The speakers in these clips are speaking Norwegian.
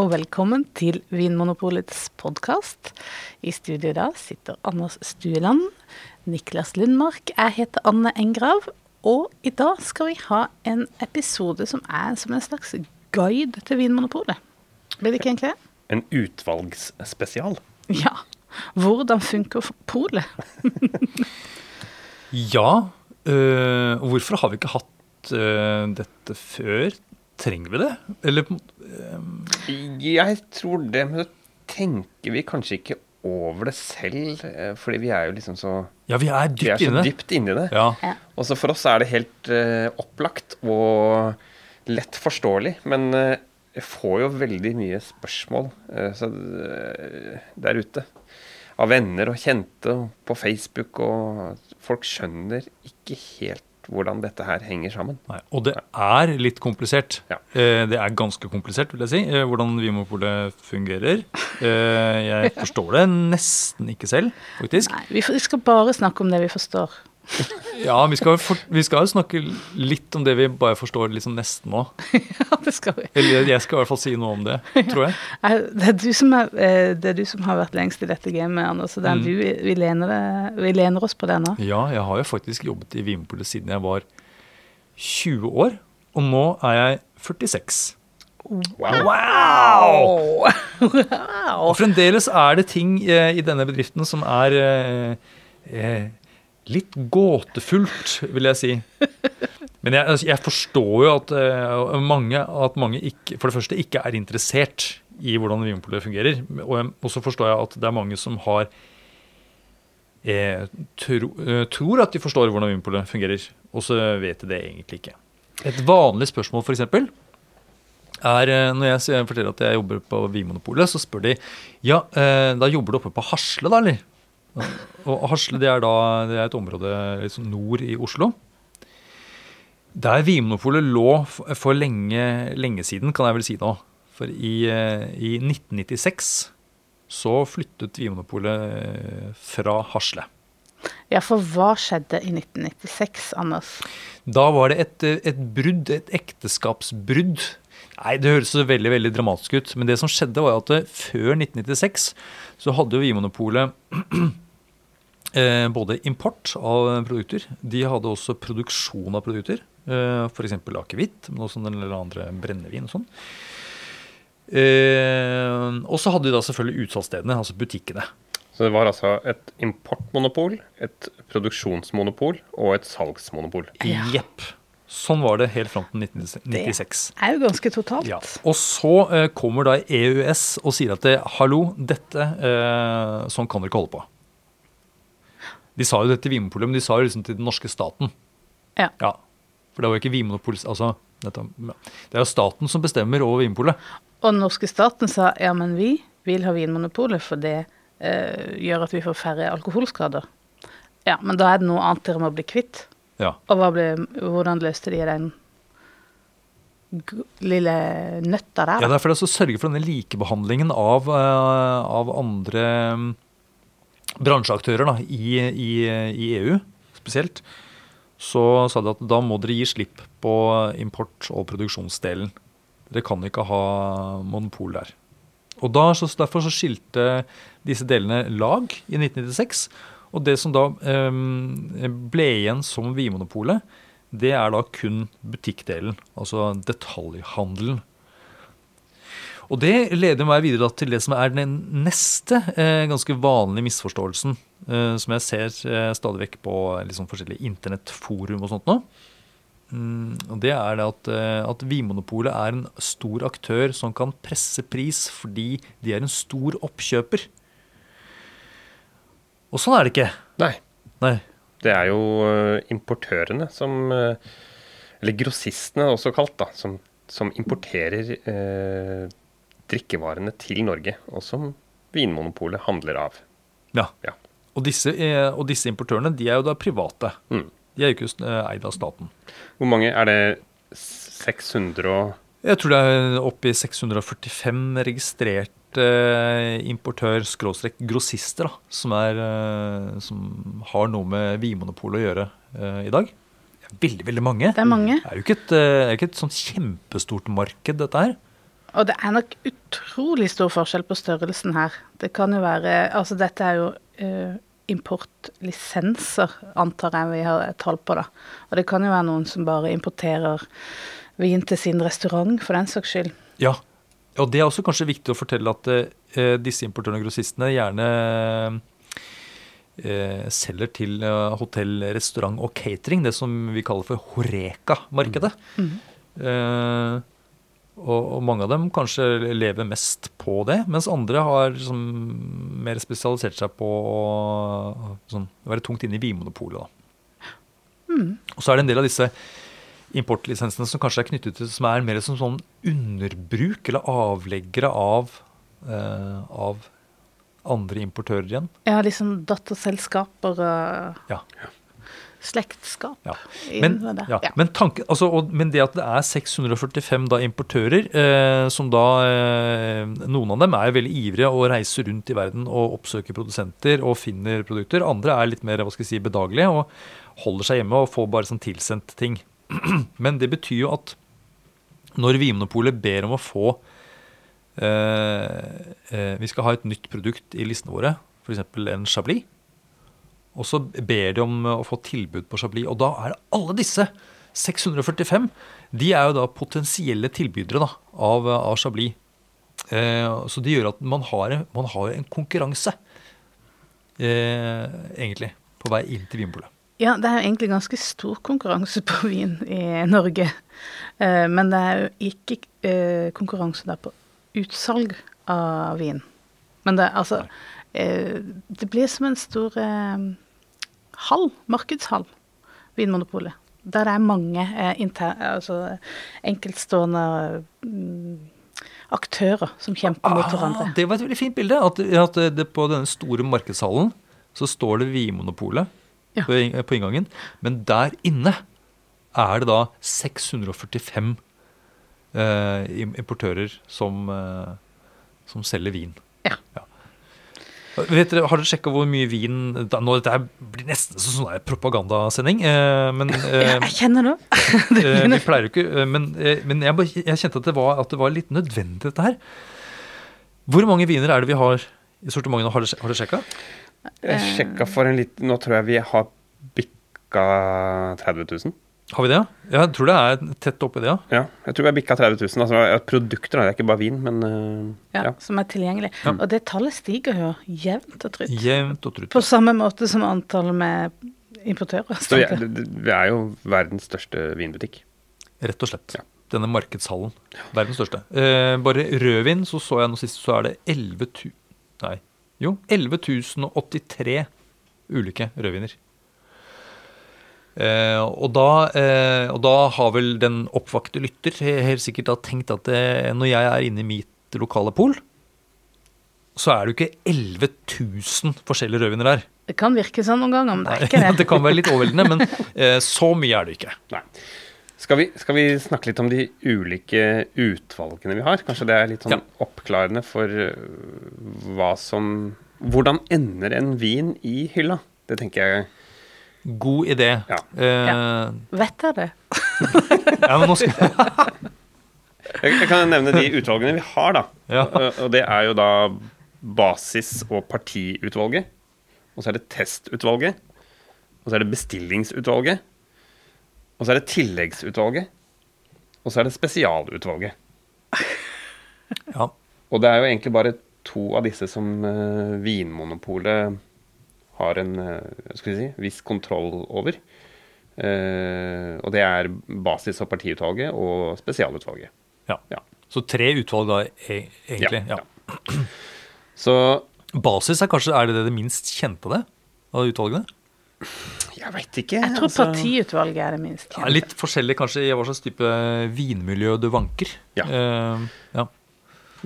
og velkommen til Vinmonopolets podkast. I studio da sitter Anders Stueland, Niklas Lundmark, jeg heter Anne Engrav. Og i dag skal vi ha en episode som er som en slags guide til Vinmonopolet. Blir det ikke egentlig det? En utvalgsspesial. Ja. Hvordan funker polet? ja. Øh, hvorfor har vi ikke hatt øh, dette før? Trenger vi det? Eller øh, Jeg tror det, men så tenker vi kanskje ikke over det selv. øh, Fordi vi er jo liksom så Ja, vi er dypt Vi er så inne. dypt inni det. Ja. Og så for oss er det helt uh, opplagt og lett forståelig. Men uh, jeg får jo veldig mye spørsmål uh, så, der ute. Av venner og kjente og på Facebook, og folk skjønner ikke helt hvordan dette her henger sammen. Nei, og det er litt komplisert. Ja. Eh, Det er ganske komplisert, vil jeg si, eh, hvordan Vinmonopolet fungerer. Eh, Jeg forstår det nesten ikke selv, faktisk. Nei, vi skal bare snakke om det vi forstår. Ja, vi skal, for, vi skal jo snakke litt om det vi bare forstår liksom nesten nå. Ja, det skal vi. Eller jeg skal i hvert fall si noe om det, tror jeg. Det er, du som er, eh, det er du som har vært lengst i dette gamet, Anders. Er Mm. vi, lener vi lener oss på det nå. Ja, jeg har jo faktisk jobbet i Vinpolet siden jeg var 20 år, og nå er jeg 46. Wow. Wow! Og fremdeles er det ting eh, i denne bedriften som er eh, eh, litt gåtefullt, vil jeg si. Men jeg, altså, jeg forstår jo at, uh, mange, at mange ikke, for det første ikke er interessert i hvordan Vinmonopolet fungerer. Og, og så forstår jeg at det er mange som har eh, tro, eh, tror at de forstår hvordan Vinmonopolet fungerer, og så vet de det egentlig ikke. Et vanlig spørsmål, f.eks er eh, Når jeg forteller at jeg jobber på Vinmonopolet, så spør de ja, eh, da jobber du oppe på Hasle, da, eller? Og Hasle det er da det er et område liksom nord i Oslo. Der Vinmonopolet lå for lenge, lenge siden, kan jeg vel si nå. For i, eh, i 1996 så flyttet Vinmonopolet eh, fra Hasle. Ja, for hva skjedde i 1996, Anders? Da var det et, et brudd, et ekteskapsbrudd. Nei, Det høres veldig veldig dramatisk ut, men det som skjedde var at før 1996 så hadde jo Vinmonopolet eh, både import av produkter, de hadde også produksjon av produkter, eh, f.eks. akevitt, men også en del andre brennevin og sånn. Eh, og så hadde de da selvfølgelig utsalgsstedene, altså butikkene. Så det var altså et importmonopol, et produksjonsmonopol og et salgsmonopol. Ja. Sånn var det helt fram til 1996. Det er jo ganske totalt. Ja. Og så eh, kommer da EØS og sier at det, hallo, dette eh, sånn kan dere ikke holde på. De sa jo det til Vinmonopolet, men de sa jo liksom til den norske staten. Ja. Ja. For det var jo ikke Vinmonopolet altså, dette, Det er jo staten som bestemmer over Vinmonopolet. Og den norske staten sa ja, men vi vil ha Vinmonopolet, for det eh, gjør at vi får færre alkoholskader. Ja, men da er det noe annet dere må bli kvitt. Ja. Og ble, hvordan løste de den lille nøtta der? Ja, det er for å sørge for denne likebehandlingen av, eh, av andre mm, bransjeaktører da, i, i, i EU spesielt. Så sa de at da må dere gi slipp på import- og produksjonsdelen. Dere kan ikke ha monopol der. Og da, så, Derfor så skilte disse delene lag i 1996. Og det som da eh, ble igjen som Vinmonopolet, det er da kun butikkdelen. Altså detaljhandelen. Og det leder meg videre til det som er den neste eh, ganske vanlige misforståelsen, eh, som jeg ser stadig vekk på liksom, forskjellige internettforum og sånt nå. Mm, og det er det at, at Vinmonopolet er en stor aktør som kan presse pris fordi de er en stor oppkjøper. Og sånn er det ikke. Nei. Nei. Det er jo eh, importørene som eh, Eller grossistene også kalt, da. Som, som importerer eh, drikkevarene til Norge, og som Vinmonopolet handler av. Ja. Ja. Og, disse, eh, og disse importørene de er jo da private. Mm. De er jo ikke eid av staten. Hvor mange er det 600 og Jeg tror det er oppe i 645 registrerte importør-grossister da, som, er, eh, som har noe med Vinmonopolet å gjøre eh, i dag. Det er veldig, veldig mange. Det er mange. Det er jo ikke et, eh, er ikke et sånn kjempestort marked, dette her. Og det er nok utrolig stor forskjell på størrelsen her. Det kan jo være Altså dette er jo uh, importlisenser, antar jeg vi har tall på, da. Og det kan jo være noen som bare importerer vin til sin restaurant, for den saks skyld. Ja, og det er også kanskje viktig å fortelle at eh, disse importørene og grossistene gjerne eh, selger til hotell, restaurant og catering, det som vi kaller for Horeka-markedet. Mm. Mm. Og, og, mange av dem kanskje lever mest på det, mens andre har liksom, mer spesialisert seg på å sånn, være tungt inne i Vinmonopolet. Mm. Og så er det en del av disse importlisensene som kanskje er knyttet til som er mer som sånn underbruk eller avleggere av, eh, av andre importører igjen. Ja, liksom datterselskaper og ja slektskap. Ja. Men, ja. Ja. Men, tanken, altså, og, men, det at det er 645 da, importører, eh, som da eh, Noen av dem er veldig ivrige og reiser rundt i verden og oppsøker produsenter og finner produkter. Andre er litt mer hva skal jeg si, bedagelige og holder seg hjemme og får bare sånn tilsendt ting. men det betyr jo at når Vinmonopolet ber om å få eh, eh Vi skal ha et nytt produkt i listene våre, f.eks. en Chablis og så ber de om å få tilbud på Chablis. Og da er alle disse 645 de er jo da potensielle tilbydere da, av, av Chablis. Eh, så det gjør at man har, man har en konkurranse, eh, egentlig, på vei inn til Vinpolet. Ja, det er jo egentlig ganske stor konkurranse på vin i Norge. Eh, men det er jo ikke eh, konkurranse der på utsalg av vin. Men det, altså, eh, det blir som en stor hall, markedshall, Vinmonopolet. Der det er mange inter, altså, enkeltstående mm, aktører som kjemper mot ah, hverandre. Det var et veldig fint bilde. At, at det, på denne store markedshallen så står det Vinmonopolet ja. på, inngangen. Men der inne er det da 645 eh, importører som, eh, som selger vin. Ja. ja. Vet dere, Har dere sjekka hvor mye vin da, Nå dette blir nesten sånn en propagandasending. Eh, men, eh, jeg kjenner det. eh, vi pleier jo ikke eh, Men, eh, men jeg, jeg, kjente at det, var, at det, var, litt nødvendig, dette her. Hvor mange viner er det vi har i sortimentet? Har dere sjekka? Jeg sjekka for en liten Nå tror jeg vi har bikka 30 000. Har vi det? Ja, jeg tror det er tett oppi det, ja. ja jeg tror vi har bikka 30 000. Altså, produkter, det er ikke bare vin, men uh, ja, ja, Som er tilgjengelig. Ja. Og det tallet stiger jo jevnt og trutt. Jevnt og trutt. På samme måte som antallet med importører. Så vi er, vi er, jo verdens største vinbutikk. Rett og slett. Denne markedshallen. Verdens største. Eh, bare rødvin, så så jeg nå sist, så er det 11 000 Nei, jo, 11.083 ulike rødviner. Eh, og, da, eh, og, da, har vel den oppvakte lytter helt sikkert da tenkt at det, eh, når jeg er inne i mitt lokale pol, så er det jo ikke 11 000 forskjellige rødviner der. Det kan virke sånn noen ganger, men det er ikke det. det kan være litt overveldende, men eh, så mye er det ikke. Nei. Skal vi, skal vi, snakke litt om de ulike utvalgene vi har? Kanskje det er litt sånn ja. oppklarende for hva som Hvordan ender en vin i hylla? Det tenker jeg God idé. Ja. Uh, ja. Vet jeg det? ja, men nå skal jeg, jeg kan nevne de utvalgene vi har, da. Ja. Uh, og det er jo da basis- og partiutvalget. Og så er det testutvalget. Og så er det bestillingsutvalget. Og så er det tilleggsutvalget. Og så er det spesialutvalget. Ja. Og det er jo egentlig bare to av disse som uh, Vinmonopolet har en uh, skal vi si, viss kontroll over. Uh, og det er basis- og partiutvalget og spesialutvalget. Ja. ja. Så tre utvalg da, e egentlig? Ja. ja. Så Basis er kanskje er det det minst kjente det, av utvalgene? Jeg veit ikke. Jeg tror altså... partiutvalget er det minst kjente. Ja, litt forskjellig kanskje i hva slags type vinmiljø du vanker. Ja. Uh, ja.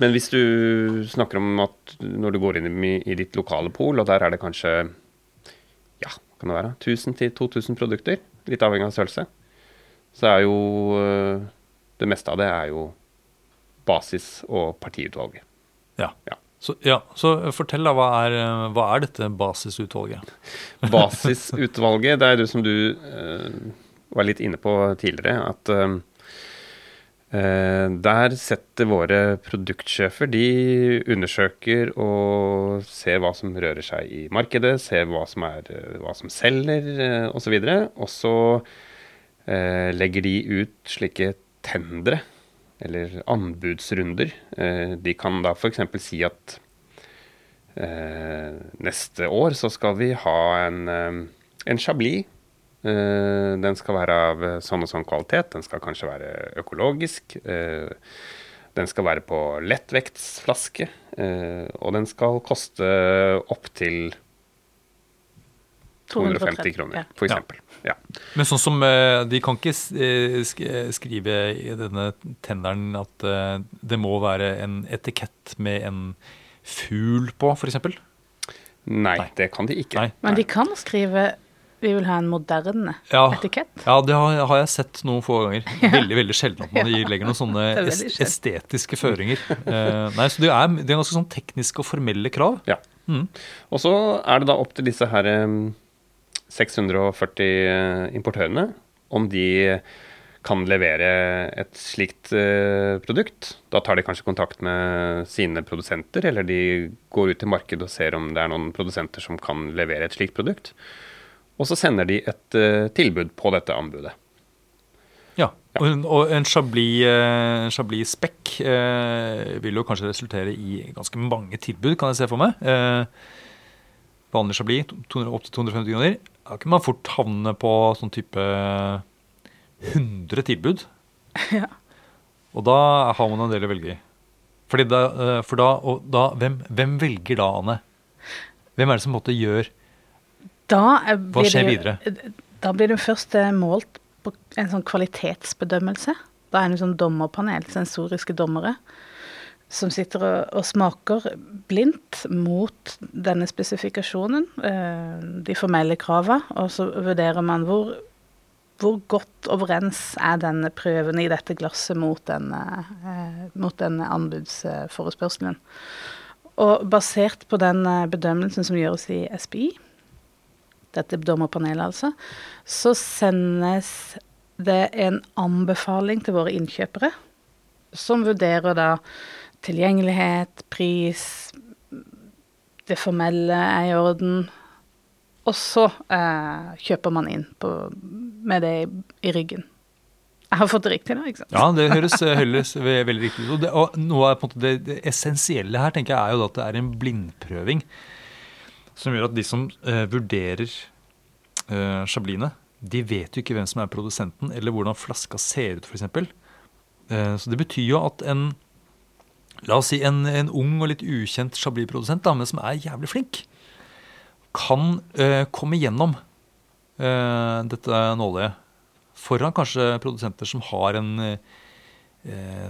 Men hvis du snakker om at når du går inn i, i ditt lokale pol, og der er det kanskje ja, kan det være, 1000-2000 produkter, litt avhengig av størrelse, så er jo eh, det meste av det er jo basis- og partiutvalget. Ja. ja. Så, ja, så fortell, da. Hva er, hva er dette basisutvalget? basisutvalget, det er det som du uh, var litt inne på tidligere, at uh, Eh, der setter våre produktsjefer De undersøker og ser hva som rører seg i markedet, ser hva som, er, eh, hva som selger eh, osv. Og så eh, legger de ut slike tendre, eller anbudsrunder. Eh, de kan da f.eks. si at eh, neste år så skal vi ha en, eh, en chablis den skal være av sånn og sånn kvalitet. Den skal kanskje være økologisk. Den skal være på lettvektsflaske. Og den skal koste opptil 250 kroner, f.eks. Ja. ja. Men sånn som De kan ikke skrive i denne tenderen at det må være en etikett med en fugl på, f.eks.? Nei, Nei, det kan de ikke. Nei. Men de kan skrive vi vil ha en moderne ja, etikett. Ja, det har, har, jeg sett noen få ganger. Veldig veldig sjelden at man ja. legger noen sånne estetiske føringer. Uh, nei, så det er, det er, ganske sånn tekniske og formelle krav. Ja. Mm. Og så er det da opp til disse her 640 eh, importørene om de kan levere et slikt uh, produkt. Da tar de kanskje kontakt med sine produsenter, eller de går ut til markedet og ser om det er noen produsenter som kan levere et slikt produkt. Og så sender de et uh, tilbud på dette anbudet. Ja, ja. Og, og, en Chablis, uh, Chablis spekk uh, vil jo kanskje resultere i ganske mange tilbud, kan jeg se for meg. Vanlig Chablis, 200-250 kroner. Da kan man fort havne på sånn type 100 tilbud. Ja. Og da har man en del å velge i. Fordi da, for da, og da hvem, hvem velger da, Anne? Hvem er det som på en måte gjør hva skjer videre? Da blir du først eh, målt på en sånn kvalitetsbedømmelse. Da er det en sånn dommerpanel, sensoriske dommere, som sitter og, og smaker blindt mot denne spesifikasjonen, eh, de formelle kravene, og så vurderer man hvor, hvor godt overens er denne prøven i dette glasset mot denne, eh, mot denne anbudsforespørselen. Og basert på den bedømmelsen som gjøres i SPI, dette dommerpanelet altså, så sendes det en anbefaling til våre innkjøpere, som vurderer da tilgjengelighet, pris, det formelle er i orden. Og så eh, kjøper man inn på, med det i, ryggen. Jeg har fått det riktig da, ikke sant? Ja, det høres, høres veldig riktig ut. Og, og, noe av det, det, essensielle her tenker jeg er jo at det er en blindprøving som gjør at de som eh, vurderer eh, Chablisene, de vet jo ikke hvem som er produsenten, eller hvordan flaska ser ut, f.eks. Eh, så det betyr jo at en La oss si en, en ung og litt ukjent Chablis-produsent, men som er jævlig flink, kan uh, komme gjennom uh, dette nåløyet foran kanskje produsenter som har en uh,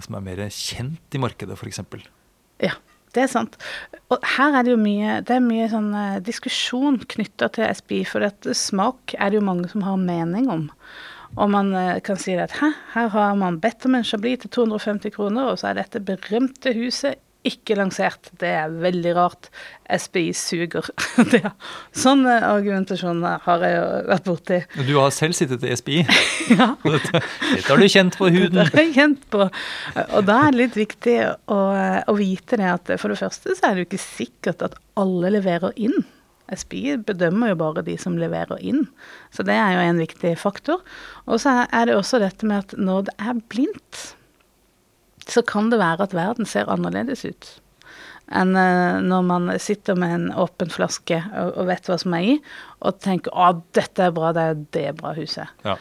som er mer kjent i markedet, f.eks. Ja. Det er sant. Og her er det jo mye, det er mye sånn diskusjon knytta til SBI, for at smak er det jo mange som har mening om. Og man eh, kan si at hæ, her har man bedt om en Chablis til 250 kroner, og så er dette berømte huset ikke lansert. Det er veldig rart. SPI suger. ja. Sånn argumentasjon har jeg jo vært borti. Du har selv sittet i SPI? ja. Dette, dette, har du kjent på huden? Dette har jeg kjent på. Og da er det litt viktig å, å vite det at for det første så er det jo ikke sikkert at alle leverer inn. SPI bedømmer jo bare de som leverer inn, så det er jo en viktig faktor. Og så er det også dette med at når det er blindt, så kan det være at verden ser annerledes ut enn uh, når man sitter med en åpen flaske og, vet hva som er i, og tenker 'Å, dette er bra, det er det bra huset. Ja.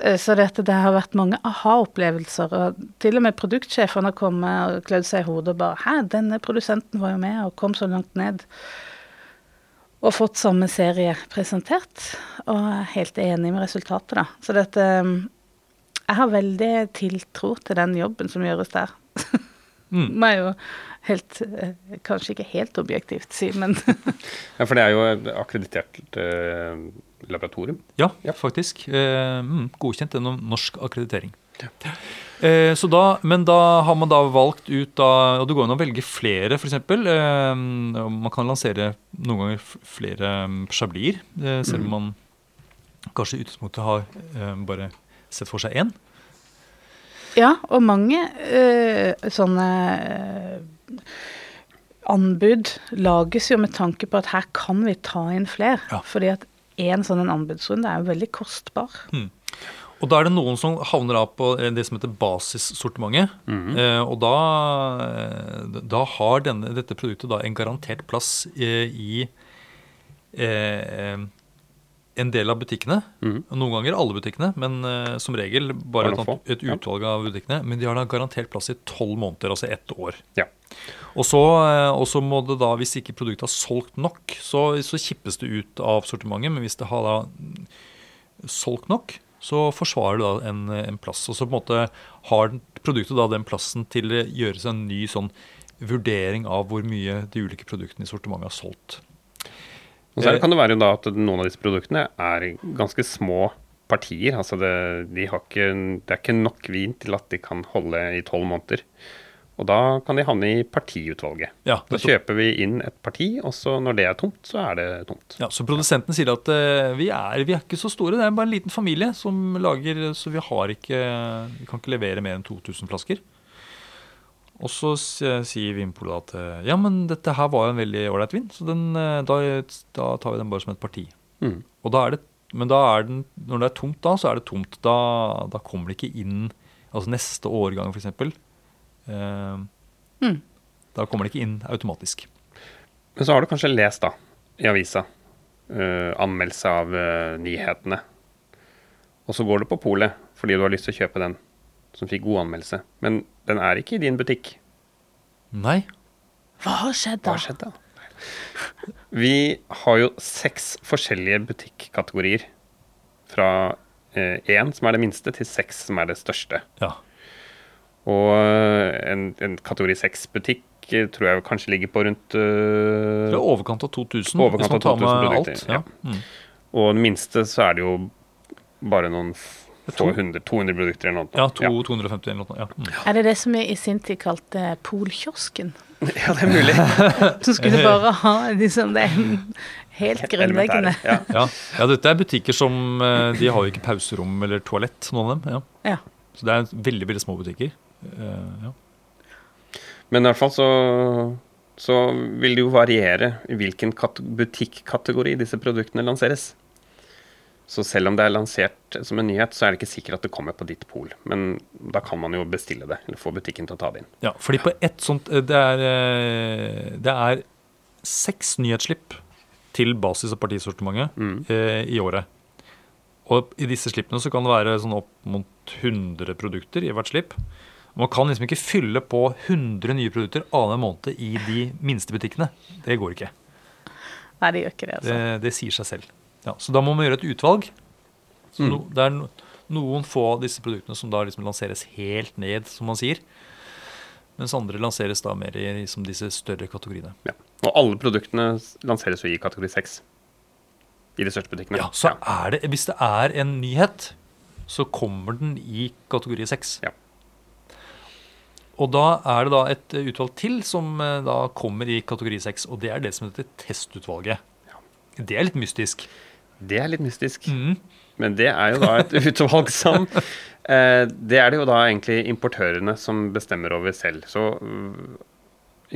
Uh, så dette, det har vært mange aha-opplevelser. og Til og med produktsjefene har kommet og klødd seg i hodet og bare 'Hæ, denne produsenten var jo med og kom så langt ned'. Og fått samme serie presentert, og er helt enig med resultatet, da. Så dette um, jeg har veldig tiltro til den jobben som gjøres der. Mm. Må jeg jo helt eh, Kanskje ikke helt objektivt si, men Ja, for det er jo akkreditert eh, laboratorium? Ja, ja. faktisk. Eh, mm, godkjent gjennom norsk akkreditering. Ja. Eh, så da, men da har man da valgt ut da, og Det går an å velge flere, f.eks. Eh, man kan lansere noen ganger flere mm, chablis, eh, selv om mm. man kanskje i utgangspunktet har eh, bare sett for seg én. Ja, og mange eh, sånne eh, anbud lages jo med tanke på at her kan vi ta inn flere. Ja. Fordi at en sånn en anbudsrunde er jo veldig kostbar. Og da er det noen som havner av på det som heter basissortimentet. eh, og da, eh, da har denne, dette produktet da en garantert plass eh, i eh, en del av butikkene. Noen ganger alle butikkene, men eh, som regel bare et, et utvalg av butikkene. Men de har da garantert plass i tolv måneder, altså ett år. Ja. Og så, eh, og så må det da, hvis ikke produktet har solgt nok, så, så kippes det ut av sortimentet. Men hvis det har da mm, solgt nok, så forsvarer du da en, en plass. Og så på en måte har produktet da den plassen til det gjøres en ny sånn vurdering av hvor mye de ulike produktene i sortimentet har solgt. Og så Eh, kan det være da at noen av disse produktene er ganske små partier. Altså det, de har ikke, det er ikke nok vin til at de kan holde i tolv måneder. Og da kan de havne i partiutvalget. Ja, Da kjøper vi inn et parti, og så når det er tomt, så er det tomt. Ja, så Produsenten sier at uh, vi, er, vi er ikke så store, det er bare en liten familie som lager Så vi har ikke Vi kan ikke levere mer enn 2000 flasker. Og så sier Vinpolet at uh, ja, men dette her var jo en veldig ålreit vin, så den, uh, da, da tar vi den bare som et parti. Mm. Og da er det, men da er den, når det er tomt da, så er det tomt. Da, da kommer det ikke inn Altså neste årgang, f.eks. Eh, Mm. Da kommer det ikke inn automatisk. Men så har du kanskje lest da, i avisa, uh, anmeldelse av uh, nyhetene. Og så går du på polet fordi du har lyst til å kjøpe den som fikk god anmeldelse. Men den er ikke i din butikk. Nei. Hva har skjedd Hva da? har skjedd da? Vi har jo seks forskjellige butikkategorier. Fra én, som er det minste, til seks, som er det største. Ja. Og eh, en, en kategori seks-butikk eh, tror jeg kanskje ligger på rundt Det er eh, overkant av 2000, Overkant hvis man av tar 2000 med produkter, alt. Ja. Mm. Og den minste så er det jo bare noen få hundre, 200 produkter eller noe. Ja, to, 250 eller noe. Ja. Mm. Er det det som vi i sin tid kalte polkiosken? ja, det er mulig. Som skulle bare ha liksom det helt grunnleggende. Ja. Ja. ja, dette er butikker som De har jo ikke pauserom eller toalett, noen av dem. Ja. Ja. Så det er veldig veldig små butikker. Eh, ja. Men i hvert fall så, så vil det jo variere i hvilken kat- butikkategori disse produktene lanseres. Så selv om det er lansert som en nyhet, så er det ikke sikkert at det kommer på ditt pol. Men da kan man jo bestille det, eller få butikken til å ta det inn. ja, fordi på ett sånt eh, Det er, eh, det er seks nyhetsslipp til basis- og partisortimentet Mm. eh, i året. Og i disse slippene så kan det være sånn opp mot 100 produkter i hvert slipp. Man kan liksom ikke fylle på 100 nye produkter annenhver måned i de minste butikkene. Det går ikke. Nei, det gjør ikke det, altså. Det, det sier seg selv. Ja, så da må man gjøre et utvalg. Så no, det er no, noen få av disse produktene som da liksom lanseres helt ned, som man sier. Mens andre lanseres da mer i liksom disse større kategoriene. Ja. Og alle produktene lanseres jo i kategori 6. I de største butikkene. Ja, så er det, Hvis det er en nyhet, så kommer den i kategori 6. Ja. Og da er det da et eh, utvalg til som eh, da kommer i kategori 6, og det er det som heter testutvalget. Det er litt mystisk. Det er litt mystisk. Mm. Men det er jo da et utvalg som eh, Det er det jo da egentlig importørene som bestemmer over selv. Så øh,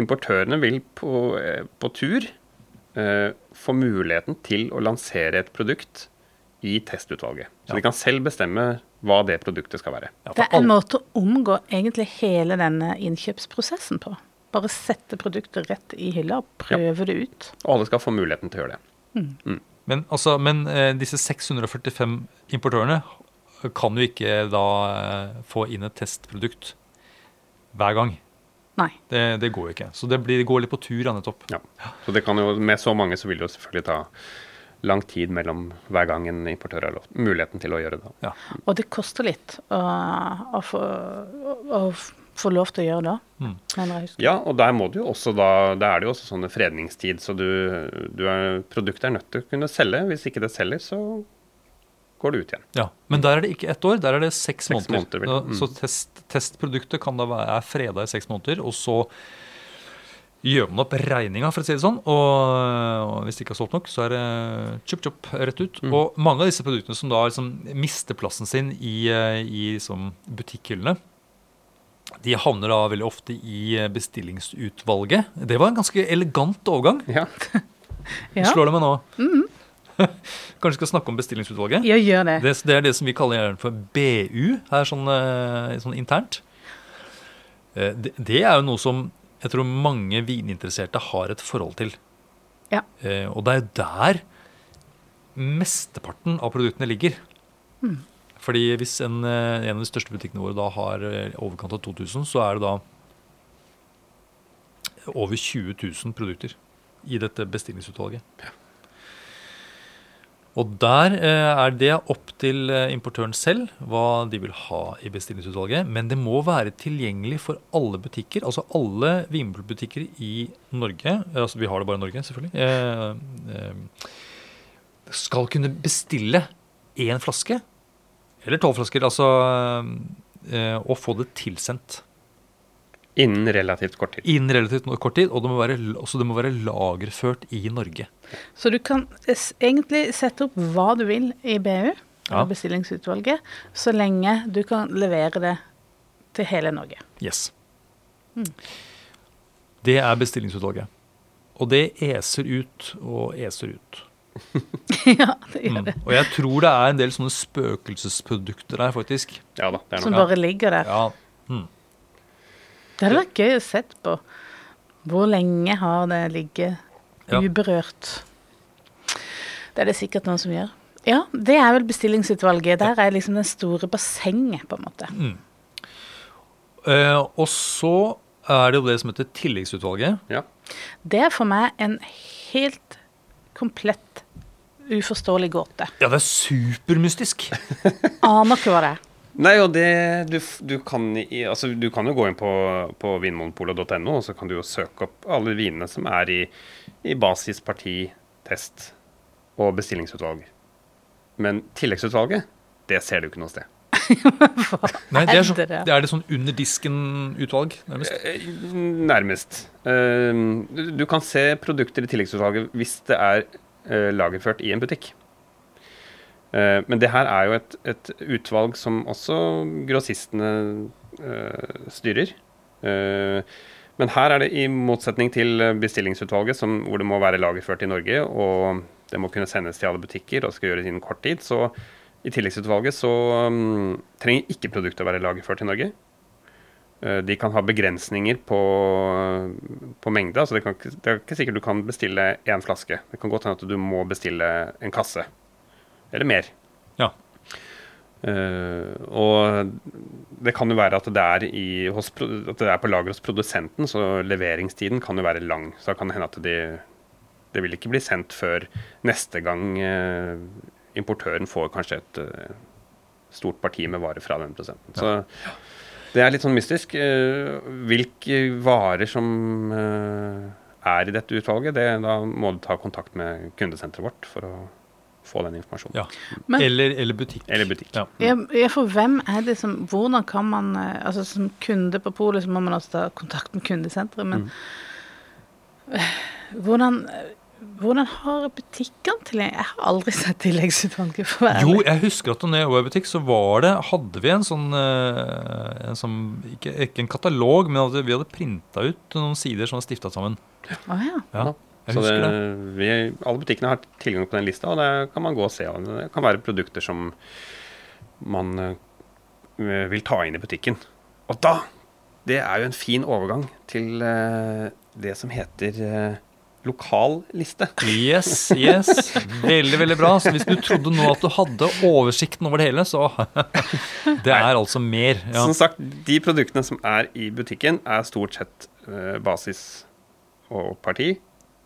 importørene vil på, eh, på tur eh, få muligheten til å lansere et produkt i testutvalget. Så Ja. de kan selv bestemme hva det produktet skal være. Ja, Det er en alle- måte å omgå egentlig hele denne innkjøpsprosessen på. Bare sette produktet rett i hylla og prøve det ut. Og alle skal få muligheten til å gjøre det. Men, altså, men eh, disse 645 importørene kan jo ikke da eh, få inn et testprodukt hver gang. Nei. Det, det går jo ikke. Så det, blir, det går litt på tur, nettopp. Ja. Så det kan jo, med så mange så vil det jo selvfølgelig ta lang tid mellom hver gang en importør har lov, muligheten til å gjøre det. Ja. Og det koster litt å, å, få, å, få lov til å gjøre det. Mm. mener jeg husker. Ja, og der må du jo også da Da er det jo også sånne fredningstid, så du, du er, produktet er nødt til å kunne selge. Hvis ikke det selger, så går det ut igjen. Ja, Men der er det ikke ett år, der er det seks, Seks måneder. måneder, Mm. Så test, testproduktet kan da være, freda i seks måneder, og så gjør man opp regninga, for å si det sånn. Og, og hvis det ikke er solgt nok, så er det chup-chup rett ut. Mm. Og mange av disse produktene som da liksom mister plassen sin i, i liksom butikkhyllene, De havner da veldig ofte i bestillingsutvalget. Det var en ganske elegant overgang. Ja. Ja, slår det meg nå. Kanskje vi skal snakke om bestillingsutvalget? ja gjør det. Det, det er det som vi kaller for BU her sånn, eh, sånn internt. Eh, Det, det er jo noe som jeg tror mange vininteresserte har et forhold til. Ja. Eh, Og det er jo der mesteparten av produktene ligger. Fordi hvis en, eh, en av de største butikkene våre da har eh, overkant av 2000, så er det da over 20 000 produkter i dette bestillingsutvalget. Og der eh, er det opp til eh, importøren selv hva de vil ha i bestillingsutvalget. Men det må være tilgjengelig for alle butikker. Altså alle vinmonopolbutikker i Norge, eh, altså vi har det bare i Norge, selvfølgelig, skal kunne bestille én flaske, eller tolv flasker, altså, og få det tilsendt Innen relativt kort tid. innen relativt kort tid. Og det må være, også det må være lagerført i Norge. Så du kan egentlig sette opp hva du vil i BU, Ja. bestillingsutvalget, så lenge du kan levere det til hele Norge. Yes. Det er bestillingsutvalget. Og det eser ut og eser ut. ja, det gjør Mm. det. Og jeg tror det er en del sånne spøkelsesprodukter der, faktisk. Ja da, det er Som bare ligger der. Ja. Mm. Det hadde vært gøy å sett på. Hvor lenge har det ligget uberørt? Det er det sikkert noen som gjør. Ja, det er vel bestillingsutvalget. Der er liksom det store bassenget, på en måte. Eh, og så er det jo det som heter tilleggsutvalget. Ja. Det er for meg en helt komplett uforståelig gåte. Ja, det er supermystisk. Aner ikke hva det er. Nei, og det du, du, kan, altså, du kan jo gå inn på, på vinmonopolet.no, og så kan du jo søke opp alle vinene som er i, i basis, parti, test og bestillingsutvalg. Men tilleggsutvalget, det ser du ikke noe sted. Nei, det er, så, det er det sånn under disken-utvalg, nærmest. Eh, Nærmest. Eh, du- kan se produkter i tilleggsutvalget hvis det er eh, lagerført i en butikk. Eh, Men det her er jo et, et utvalg som også grossistene eh, styrer. Eh, Men her er det i motsetning til bestillingsutvalget, som, hvor det må være lagerført i Norge, og det må kunne sendes til alle butikker og skal gjøres innen kort tid, så i tilleggsutvalget så um, trenger ikke produktet å være lagerført i Norge. De kan ha begrensninger på, på mengde. altså det, kan, det er ikke sikkert du kan bestille én flaske. Det kan godt hende at du må bestille en kasse. Eller mer. Ja. Uh, og det kan jo være at det er, i, hos, at det er på lager hos produsenten, så leveringstiden kan jo være lang. Så da kan det hende at de, det vil ikke bli sendt før neste gang uh, importøren får kanskje et uh, stort parti med varer fra den produsenten. Så det er litt sånn mystisk. Hvilke varer som er i dette utvalget, det, da må du ta kontakt med kundesenteret vårt for å få den informasjonen. Ja. Men- eller, eller butikk. Eller butikk. Ja. Ja, for hvem er det som Hvordan kan man eh, Altså Som kunde på polet så må man også ta kontakt med kundesenteret, men mm. hvordan, hvordan har butikkene tilgjengelig Jeg har aldri sett tilleggsutvalget, for være Jo, jeg husker at da jeg var i butikk, så var det, hadde vi en sånn, eh, en sånn ikke, ikke en katalog, men at vi hadde printa ut noen sider som var stifta sammen. Oh, ja. Ja, jeg Så det, det. vi, alle butikkene har tilgang på den lista, og det kan man gå og se. Og det kan være produkter som man uh, vil ta inn i butikken. Og da Det er jo en fin overgang til uh, det som heter uh, lokal liste. Yes, yes. Veldig, veldig bra. Så hvis du trodde nå at du hadde oversikten over det hele, så Det er altså mer. Ja. Som sagt, de produktene som er i butikken, er stort sett basis og parti.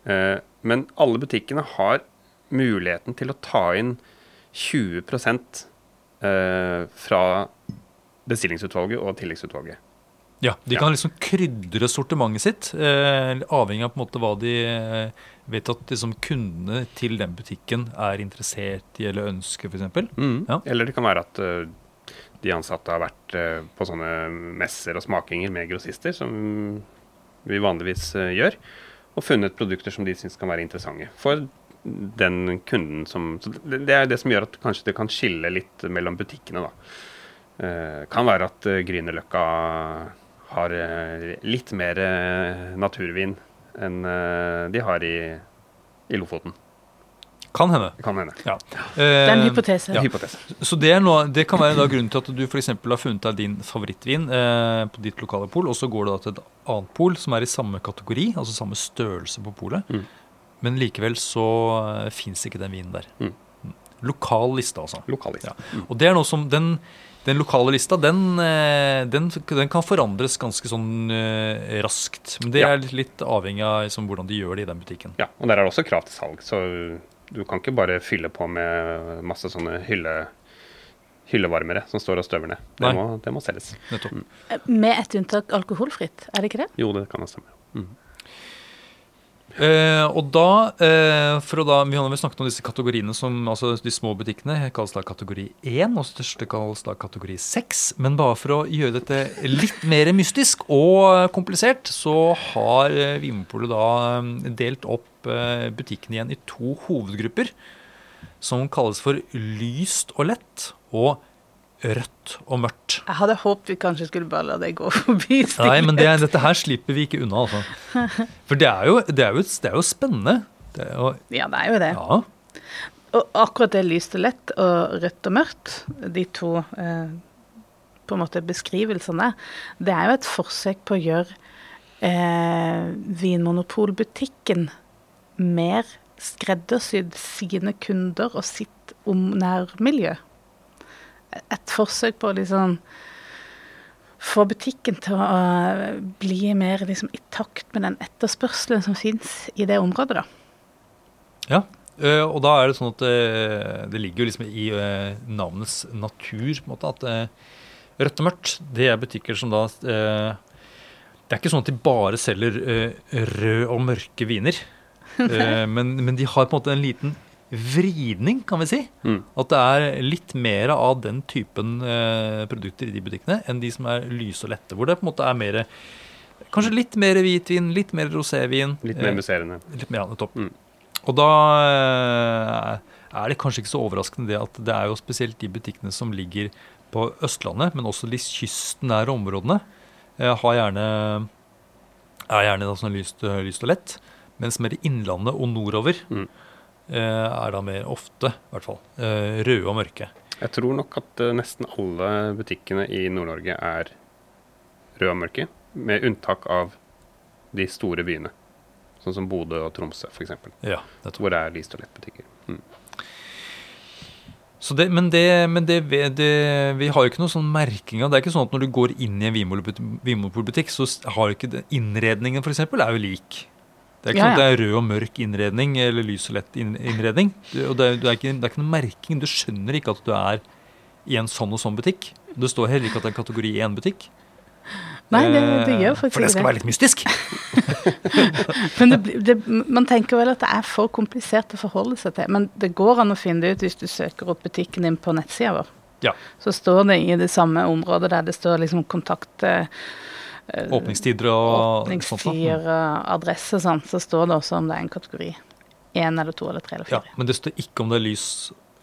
Eh, men alle butikkene har muligheten til å ta inn 20 eh, fra bestillingsutvalget og tilleggsutvalget. Ja, De kan liksom krydre sortimentet sitt, eh, avhengig av på en måte hva de vet at liksom, kundene til den butikken er interessert i eller ønsker, f.eks. Ja. Eller det kan være at de ansatte har vært på sånne messer og smakinger med grossister, som vi vanligvis gjør, og funnet produkter som de syns kan være interessante for den kunden som det, er det som gjør at kanskje det kan skille litt mellom butikkene, da. Eh, kan være at eh, Grünerløkka har eh, litt mer naturvin enn de har i, i Lofoten. Kan hende. Kan hende. Ja. Det er en Eh, hypotese. Ja. Hypotese. Så det, noe, det kan være grunnen til at du eksempel har funnet deg din favorittvin eh, på ditt lokale pol, og så går du da til et annet pol som er i samme kategori, altså samme størrelse på polet. Mm. Men likevel så eh, fins ikke den vinen der. Mm. Mm. Lokal liste, altså. Lokalist. Ja. Og det er noe som den, den lokale lista, den, eh, den, den kan forandres ganske sånn eh, raskt. Men det er litt avhengig av liksom, hvordan de gjør det i den butikken. Ja, og der er det også krav til salg, så du kan ikke bare fylle på med masse sånne hylle, hyllevarmere som står og støver ned. Det, må, det må selges. Mm. Med ett unntak alkoholfritt, er det ikke det? Jo, det kan stemme. Mm. Eh, og da, eh, for å da, Vi har snakket om disse kategoriene som altså De små butikkene kalles da kategori 1, og største kalles da kategori 6. Men bare for å gjøre dette litt mer mystisk og komplisert, så har eh, Vinmonopolet da eh, delt opp eh, butikkene igjen i to hovedgrupper. Som kalles for lyst og lett og rødt og mørkt. Jeg hadde håpet vi kanskje skulle bare la det gå forbi. Nei, men det, dette her slipper vi ikke unna, altså. For det er jo, det er jo, det er jo spennende. Det er jo, Ja, det er jo det. ja. Og akkurat det lyst og lett og rødt og mørkt, de to eh, på en måte beskrivelsene, det er jo et forsøk på å gjøre eh, Vinmonopolbutikken mer skreddersydd sine kunder og sitt om nærmiljø. Et forsøk på å liksom få butikken til å eh, bli mer liksom, i takt med den etterspørselen som fins i det området, da. ja. Eh, og da er det sånn at eh, det ligger jo liksom i navnets natur på en måte, at rødt og mørkt, det er butikker som da Det er ikke sånn at de bare selger rød og mørke viner. Men, men de har på en måte en liten vridning, kan vi si. Mm. At det er litt mer av den typen eh, produkter i de butikkene enn de som er lyse og lette. Hvor det på en måte er mer Kanskje litt mer hvitvin, litt mer rosévin. Litt mer eh, litt mer nettopp. Mm. Og da eh, er det kanskje ikke så overraskende det at det er jo spesielt de butikkene som ligger på Østlandet, men også de kystnære områdene, eh, har gjerne, er gjerne sånn lyst, lyst og lett. Mens mer i innlandet og nordover Mm. Eh, er da mer ofte, i hvert fall, eh, røde og mørke. Jeg tror nok at eh, nesten alle butikkene i Nord-Norge er røde og mørke, med unntak av de store byene. Sånn som Bodø og Tromsø, f.eks. Ja. Hvor det er lyst og lettbutikker. Mm. Så det, men det, men det, vi har jo ikke noe sånn merking av Det er ikke sånn at når du går inn i en vinmonopolbutikk, så har ikke innredningen for eksempel, er jo lik. Det er ikke Ja, sånn at det er rød og mørk innredning eller lys og lett innredning. Det, og det, er, det, er ikke, det er ikke noen merking. Du skjønner ikke at du er i en sånn og sånn butikk. Det står heller ikke at det er en kategori 1-butikk. Nei, det, det gjør For faktisk det skal være litt mystisk. Men det, det, man tenker vel at det er for komplisert å forholde seg til. Men det går an å finne det ut hvis du søker opp butikken din på nettsida vår. Ja. Så står det i det samme området der det står liksom kontakt eh, Åpningstider og åpningstider, eh, adresse sånn, så står det også om det er en kategori. Én eller to eller tre eller fire. Ja, men det står ikke om det er lys,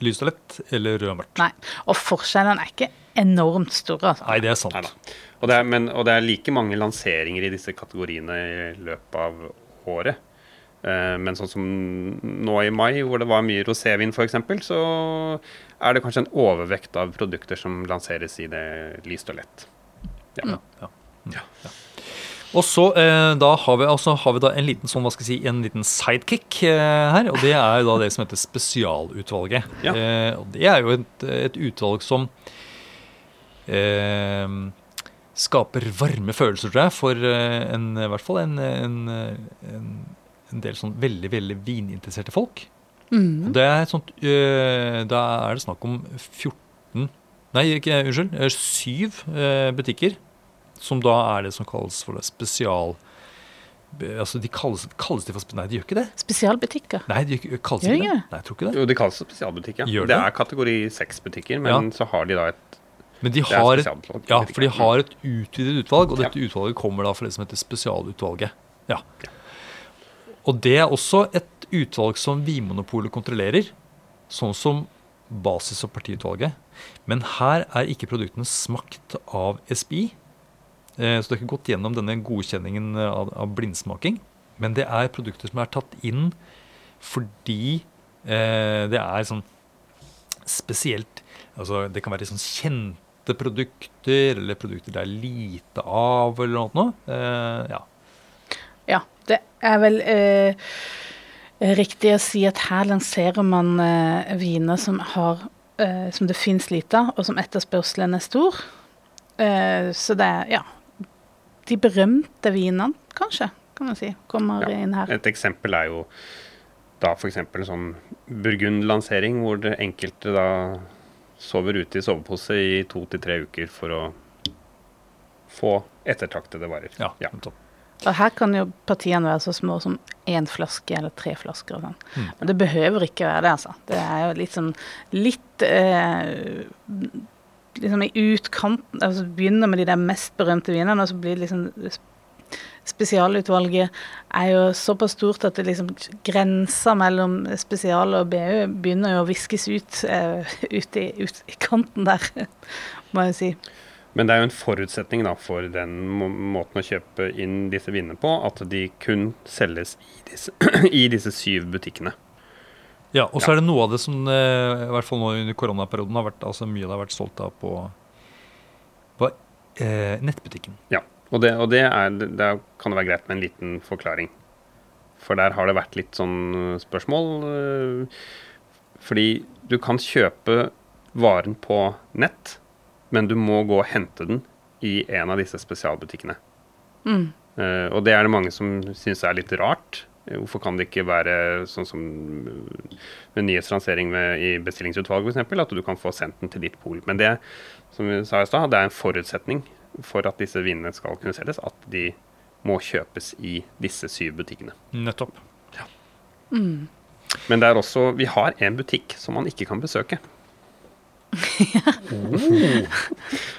lys og lett eller rød og mørkt. Nei. Og forskjellene er ikke enormt store. Altså. Nei, det er sant. Og det, er, men, og det er like mange lanseringer i disse kategoriene i løpet av året. Eh, men sånn som nå i mai, hvor det var mye rosévin f.eks., så er det kanskje en overvekt av produkter som lanseres i det lyst og lett. Ja. Ja. Ja. Og så eh, da har vi, altså, har vi da en liten sånn, hva skal jeg si, en liten sidekick eh, her. Og det er da det som heter Spesialutvalget. Ja. Eh, og det er jo et, et utvalg som eh, skaper varme følelser, tror jeg, for eh, en, i hvert fall en, en, en, en del sånn veldig, veldig vininteresserte folk. Mm. Og Det er et sånt, øh, da er det snakk om 14 Nei, ikke, unnskyld. Syv butikker. Som da er det som kalles for det spesial... Altså, de kalles, kalles de for Nei, de gjør ikke det. Spesialbutikker. Nei, de kalles Gjør ikke det. Nei, jeg tror ikke det. Jo, de kalles spesialbutikker. ja. Gjør Det det? er kategori seks-butikker, men så har de da et Men de har, et, ja, for de har et utvidet utvalg, og Ja. dette utvalget kommer da fra det som heter Spesialutvalget. Ja. Og det er også et utvalg som Vinmonopolet kontrollerer, sånn som basis- og partiutvalget. Men her er ikke produktene smakt av SPI. Eh, så det har ikke gått gjennom denne godkjenningen av, av blindsmaking. Men det er produkter som er tatt inn fordi eh, det er sånn spesielt altså Det kan være sånn kjente produkter, eller produkter det er lite av, eller noe. Eh, ja. Ja, det er vel eh, riktig å si at her lanserer man eh, viner som, har, eh, som det finnes lite av, og som etterspørselen er stor. Eh, så det er, ja De berømte vinene, kanskje, kan man si, kommer Ja, inn her. Et eksempel er jo da f.eks. en sånn Burgund-lansering, hvor det enkelte da sover ute i sovepose i to til tre uker for å få ettertraktede varer. Ja, Ja. Og her kan jo partiene være så små som én flaske eller tre flasker. og sånn. Mm. Men det behøver ikke være det, altså. Det er jo sånn litt eh, Liksom i utkanten altså Begynner med de der mest berømte vinene, og så blir det liksom Spesialutvalget er jo såpass stort at det liksom grensa mellom spesial og BU begynner jo å viskes ut uh, ut, i, ut i kanten der, må jeg si. Men det er jo en forutsetning da for den må måten å kjøpe inn disse vinene på, at de kun selges i disse, i disse syv butikkene. Ja, og så Ja. er det noe av det som eh, i hvert fall nå under koronaperioden har vært, altså mye det har vært solgt av på, på eh, nettbutikken. Ja, og det, og det er, det, kan det være greit med en liten forklaring. For der har det vært litt sånn spørsmål. øh, Fordi du kan kjøpe varen på nett, men du må gå og hente den i en av disse spesialbutikkene. Mm. Uh, og det er det mange som syns er litt rart. Hvorfor kan det ikke være sånn som med nyhetslansering med, i bestillingsutvalget f.eks., at du kan få sendt den til ditt pol. Men det som vi sa i sted, det er en forutsetning for at disse vinene skal kunne selges, at de må kjøpes i disse syv butikkene. Nettopp. Mm. Men det er også, vi har en butikk som man ikke kan besøke.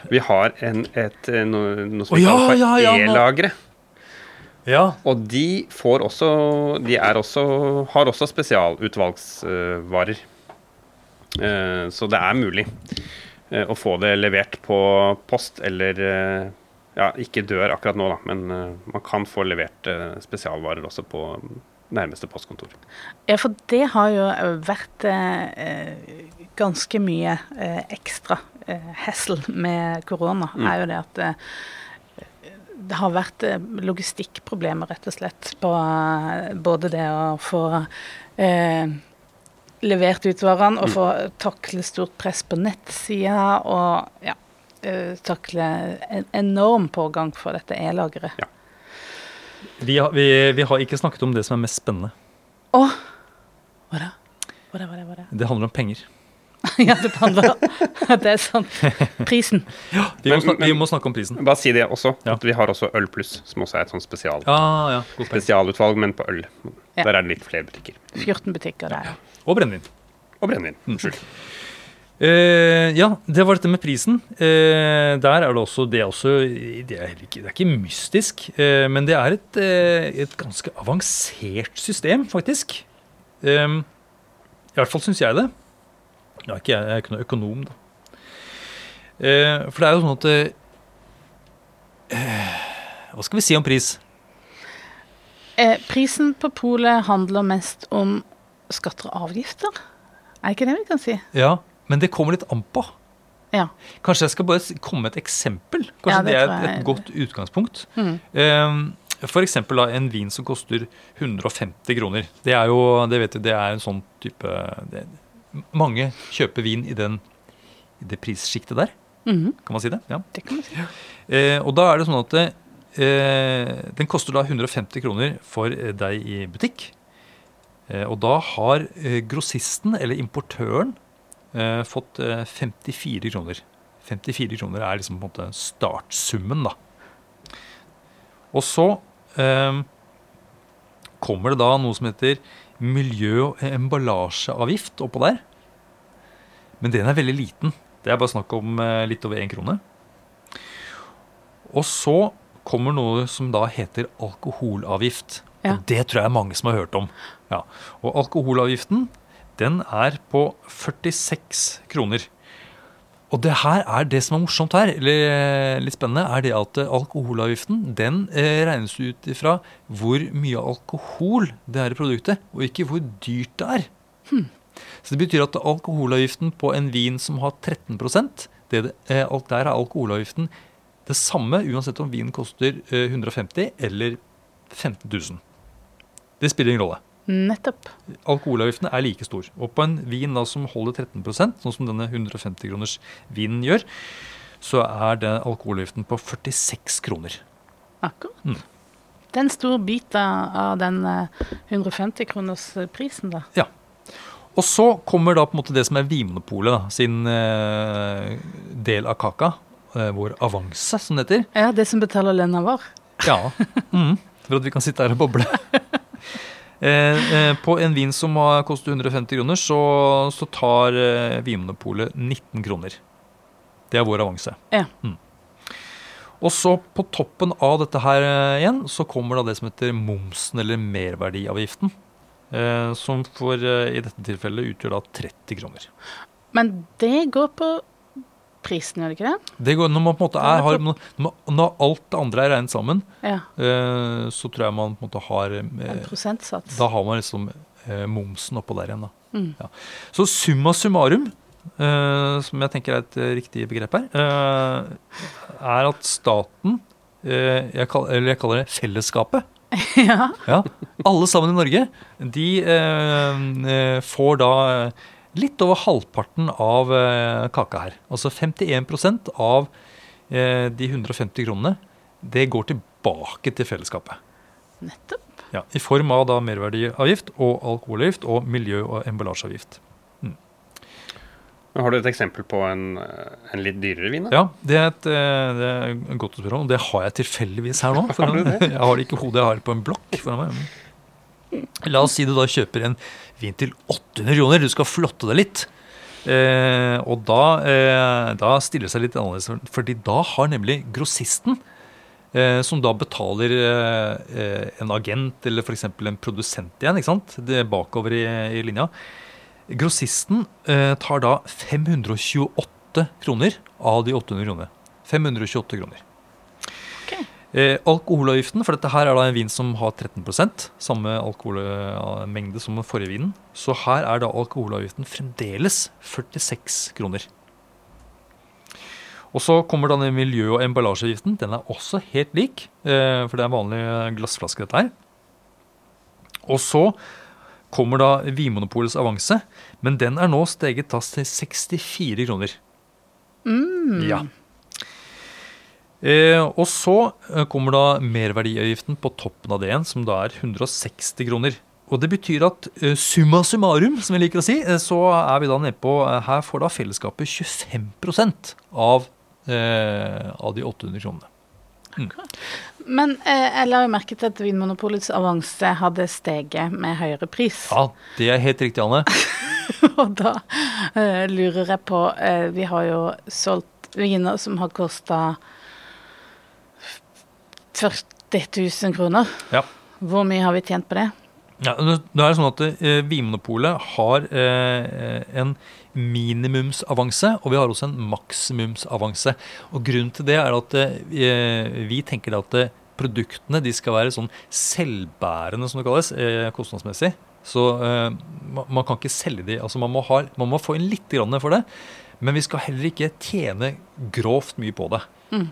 Vi har en, et, eh, noe, noe som vi ja, kaller for ja, ja, E-lagre. Ja. Og de får også De er også, har også spesialutvalgsvarer. Eh, så det er mulig eh, å få det levert på post eller eh, Ja, ikke dør akkurat nå, da, men man kan få levert spesialvarer også på nærmeste postkontor. Ja, for det har jo vært eh, ganske mye eh, ekstra eh, hessel med korona. Mm. er jo det at det har vært eh, logistikkproblemer, rett og slett, på eh, både det å få eh, levert ut varene og få takle stort press på nettsida og ja, eh, takle en enorm pågang for dette e-lageret. Ja. Vi, vi, vi har ikke snakket om det som er mest spennende. Å! Hva da? Hva da, hva da, hva da? Det handler om penger. ja, det handler Det er sant. Prisen. Vi, Men- må, snak, vi må snakke om prisen. Bare si det også, Ja. at vi har også Øl Pluss, som også er et sånt spesial, ah, ja, spesialutvalg, men på øl. Ja. Der er det litt flere butikker. 14 butikker der. Og brennevin. Og brennevin. Mm. Unnskyld. Eh, ja, det var dette med prisen. Uh, der er det også Det er, også, det er, ikke, det er ikke mystisk, uh, men det er et, et ganske avansert system, faktisk. I hvert fall syns jeg det. Jeg er ikke, jeg er ikke noe økonom, da. Eh, for det er jo sånn at eh, Hva skal vi si om pris? Eh, prisen på polet handler mest om skatter og avgifter. Er ikke det vi kan si? Ja, men det kommer litt an på. Ja. Kanskje jeg skal bare komme med et eksempel? Kanskje Ja, det det, er et, et godt utgangspunkt. Mm. Eksempel da, en vin som koster 150 kroner. Det er jo, det vet du, det er en sånn type det, Mange kjøper vin i, den, i det prissjiktet der, Mhm, kan man si det? Ja. det kan man si. Eh, og da er det sånn at eh, den koster da 150 kroner for eh, deg i butikk. Eh, og da har eh, grossisten, eller importøren, eh, fått eh, 54 kroner. 54 kroner er liksom på en måte startsummen, da. Og så kommer det da noe som heter miljø- og emballasjeavgift oppå der. Men den er veldig liten. Det er bare snakk om eh, litt over én krone. Og så kommer noe som da heter alkoholavgift. Ja. Og det tror jeg er mange som har hørt om. Ja. Og alkoholavgiften, den er på 46 kroner. Og det her er det som er morsomt her, eller eh, litt spennende, er det at eh, alkoholavgiften den eh, regnes ut ifra hvor mye alkohol det er i produktet, og ikke hvor dyrt det er. Så det betyr at alkoholavgiften på en vin som har 13 det, der er alkoholavgiften det samme uansett om vinen koster eh, 150 eller 15 000. Det spiller ingen rolle. Nettopp. Alkoholavgiften er like stor. Og på en vin da som holder 13% sånn som denne 150 kroners vinen gjør, så er det alkoholavgiften på 46 kroner. Akkurat. Mm. Det er en stor bit av den eh, 150 kroners eh, prisen, da. Ja. Og så kommer da på en måte det som er Vinmonopolet da, sin eh, del av kaka. Eh, vår avanse, som det heter. Ja, det som betaler lønna vår. Ja. Mm, for at vi kan sitte her og boble. Eh, eh, på en vin som har- koster 150 kroner, så, så tar eh, Vinmonopolet 19 kroner. Det er vår avanse. Ja. Mm. Og så på toppen av dette her eh, igjen, så kommer da det som heter momsen, eller merverdiavgiften. Eh, som for i dette tilfellet utgjør da 30 kroner. Men det går på prisen, gjør det ikke det? Det går, når man på en måte er, har, når, alt det andre er regnet sammen, Ja. eh, så tror jeg man på en måte har En eh, prosentsats. Da har man liksom eh, momsen oppå der igjen. da. Mm. Ja. Så summa summarum, som jeg tenker er et riktig begrep her, er at staten, jeg kaller, eller jeg kaller det fellesskapet, ja. ja, alle sammen i Norge, de får da litt over halvparten av eh, kaka her. Altså 51 av eh, de 150 kronene, det går tilbake til fellesskapet. Nettopp. Ja, I form av da merverdiavgift og alkoholavgift og miljø- og emballasjeavgift. Mm. Har du et eksempel på en, eh, en litt dyrere vin? da? Ja, det er, et, det er godt å spørre om. Det har jeg tilfeldigvis her nå. For Har du det? Jeg har det ikke i hodet, jeg har det på en blokk foran meg. La oss si du da kjøper en vin til 800 kroner. Du skal flotte deg litt. Eh, og da, eh, da stiller det seg litt annerledes, fordi da har nemlig grossisten, eh, som da betaler eh, en agent eller f.eks. en produsent igjen, ikke sant? Det er bakover i, i linja. Grossisten eh, tar da 528 kroner av de 800 kronene. 528 kroner. Eh, alkoholavgiften, for dette her er da en vin som har 13% samme alkoholmengde som den forrige vinen. Så her er da alkoholavgiften fremdeles 46 kroner. Og så kommer da den miljø- og emballasjeavgiften. Den er også helt lik, eh, for det er en vanlig glassflaske dette her. Og så kommer da Vinmonopolets avanse, men den er nå steget til 64 kroner. Mm. Ja. Eh, og så eh, kommer da merverdiavgiften på toppen av det igjen, som da er 160 kroner. Og det betyr at eh, summa summarum, som jeg liker å si, eh, så er vi da nede på Her får da fellesskapet 25 av, eh, av de 800 kronene. Men eh, jeg la jo merke til at Vinmonopolets avanse hadde steget med høyere pris. Ja, det er helt riktig, Anne. Og da lurer jeg på Vi har jo solgt viner som har kosta 40 000 kroner. Ja. Hvor mye har vi tjent på det? Ja, nå er sånn at eh, Vinmonopolet har eh, en minimumsavanse, og vi har også en maksimumsavanse. Og Grunnen til det er at eh, vi tenker at eh, produktene de skal være sånn selvbærende, som det kalles, eh, kostnadsmessig. Så eh, man kan ikke selge de, altså man må, ha, man må få inn litt grann for det. Men vi skal heller ikke tjene grovt mye på det. Mm.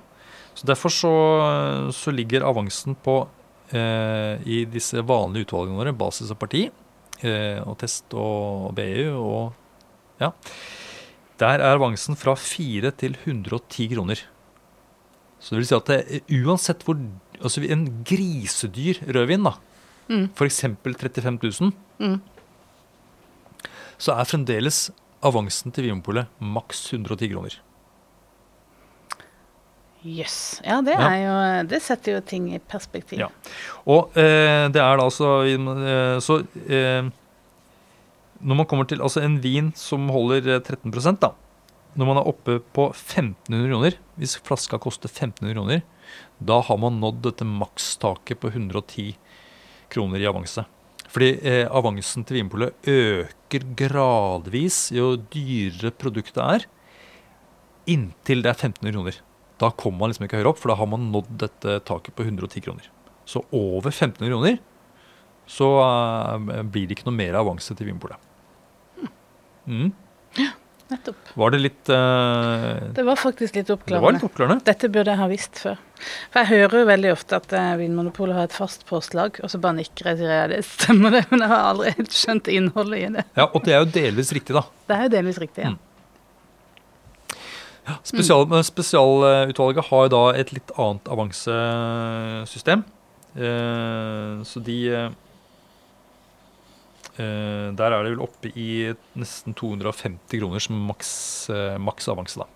Så Derfor så, så ligger avansen på eh, i disse vanlige utvalgene våre, basis og parti, eh, og test og BU og ja. Der er avansen fra 4 til 110 kroner. Så det vil si at det, uansett hvor Altså en grisedyr rødvin, da, Mm. f.eks. 35 000, Mm. så er fremdeles avansen til Vinmonopolet maks 110 kroner. Jøss. Ja, det, Ja. jo, det setter jo ting i perspektiv. Ja. Og eh, det er da altså eh, Så eh, når man kommer til altså en vin som holder eh, 13% da, når man er oppe på 1500 kroner, hvis flaska koster 1500 kroner, da har man nådd dette makstaket på 110 kroner i avanse. Fordi eh, avansen til Vinpolet øker gradvis jo dyrere produktet er. inntil det er 1500 kroner. Da kommer man liksom ikke høyere opp, for da har man nådd dette taket på 110 kroner. Så over 1500 kroner så uh, blir det ikke noe mer avanse til Vinpolet. Mm. Nettopp. Var det litt uh, Det var faktisk litt oppklarende. Det var litt oppklarende. Dette burde jeg ha visst før. For jeg hører jo veldig ofte at uh, Vinmonopolet har et fast påslag, og så bare nikker jeg til det. Det stemmer det, men jeg har aldri helt skjønt innholdet i det. Ja, Og det er jo delvis riktig, da. Det er jo delvis riktig, ja. Mm. Spesial, mm. Spesialutvalget har da et litt annet avansesystem. Eh, så de eh, eh, Der er det vel oppe i nesten 250 kroner som maks, eh, maks avanse, da.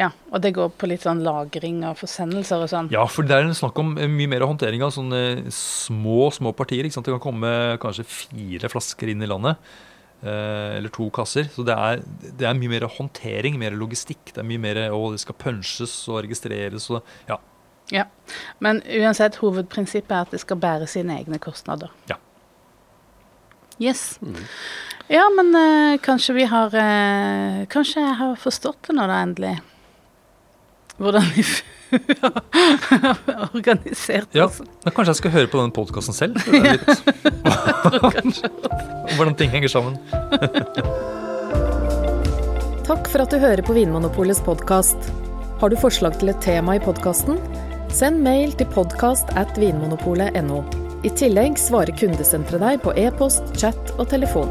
ja. Og det går på litt sånn lagring av forsendelser og sånn. Ja, for det er snakk om eh, mye mer håndtering av sånne små små partier. ikke sant? Det kan komme kanskje fire flasker inn i landet. Eh, eller to kasser. Så det er, det er mye mer håndtering, mer logistikk. Det er mye mer å, det skal punches og registreres og ja. Ja. Men uansett, hovedprinsippet er at det skal bære sine egne kostnader. Ja. Yes. Ja, men uh, kanskje vi har uh, Kanskje jeg har forstått det nå, da, endelig. Hvordan vi organisert Ja, oss. men Kanskje jeg skal høre på den podkasten selv? Hvordan ting henger sammen. Takk for at du hører på Vinmonopolets podkast. Har du forslag til et tema i podkasten? Send mail til podkast at vinmonopolet.no. I tillegg svarer kundesenteret deg på e-post, chat og telefon.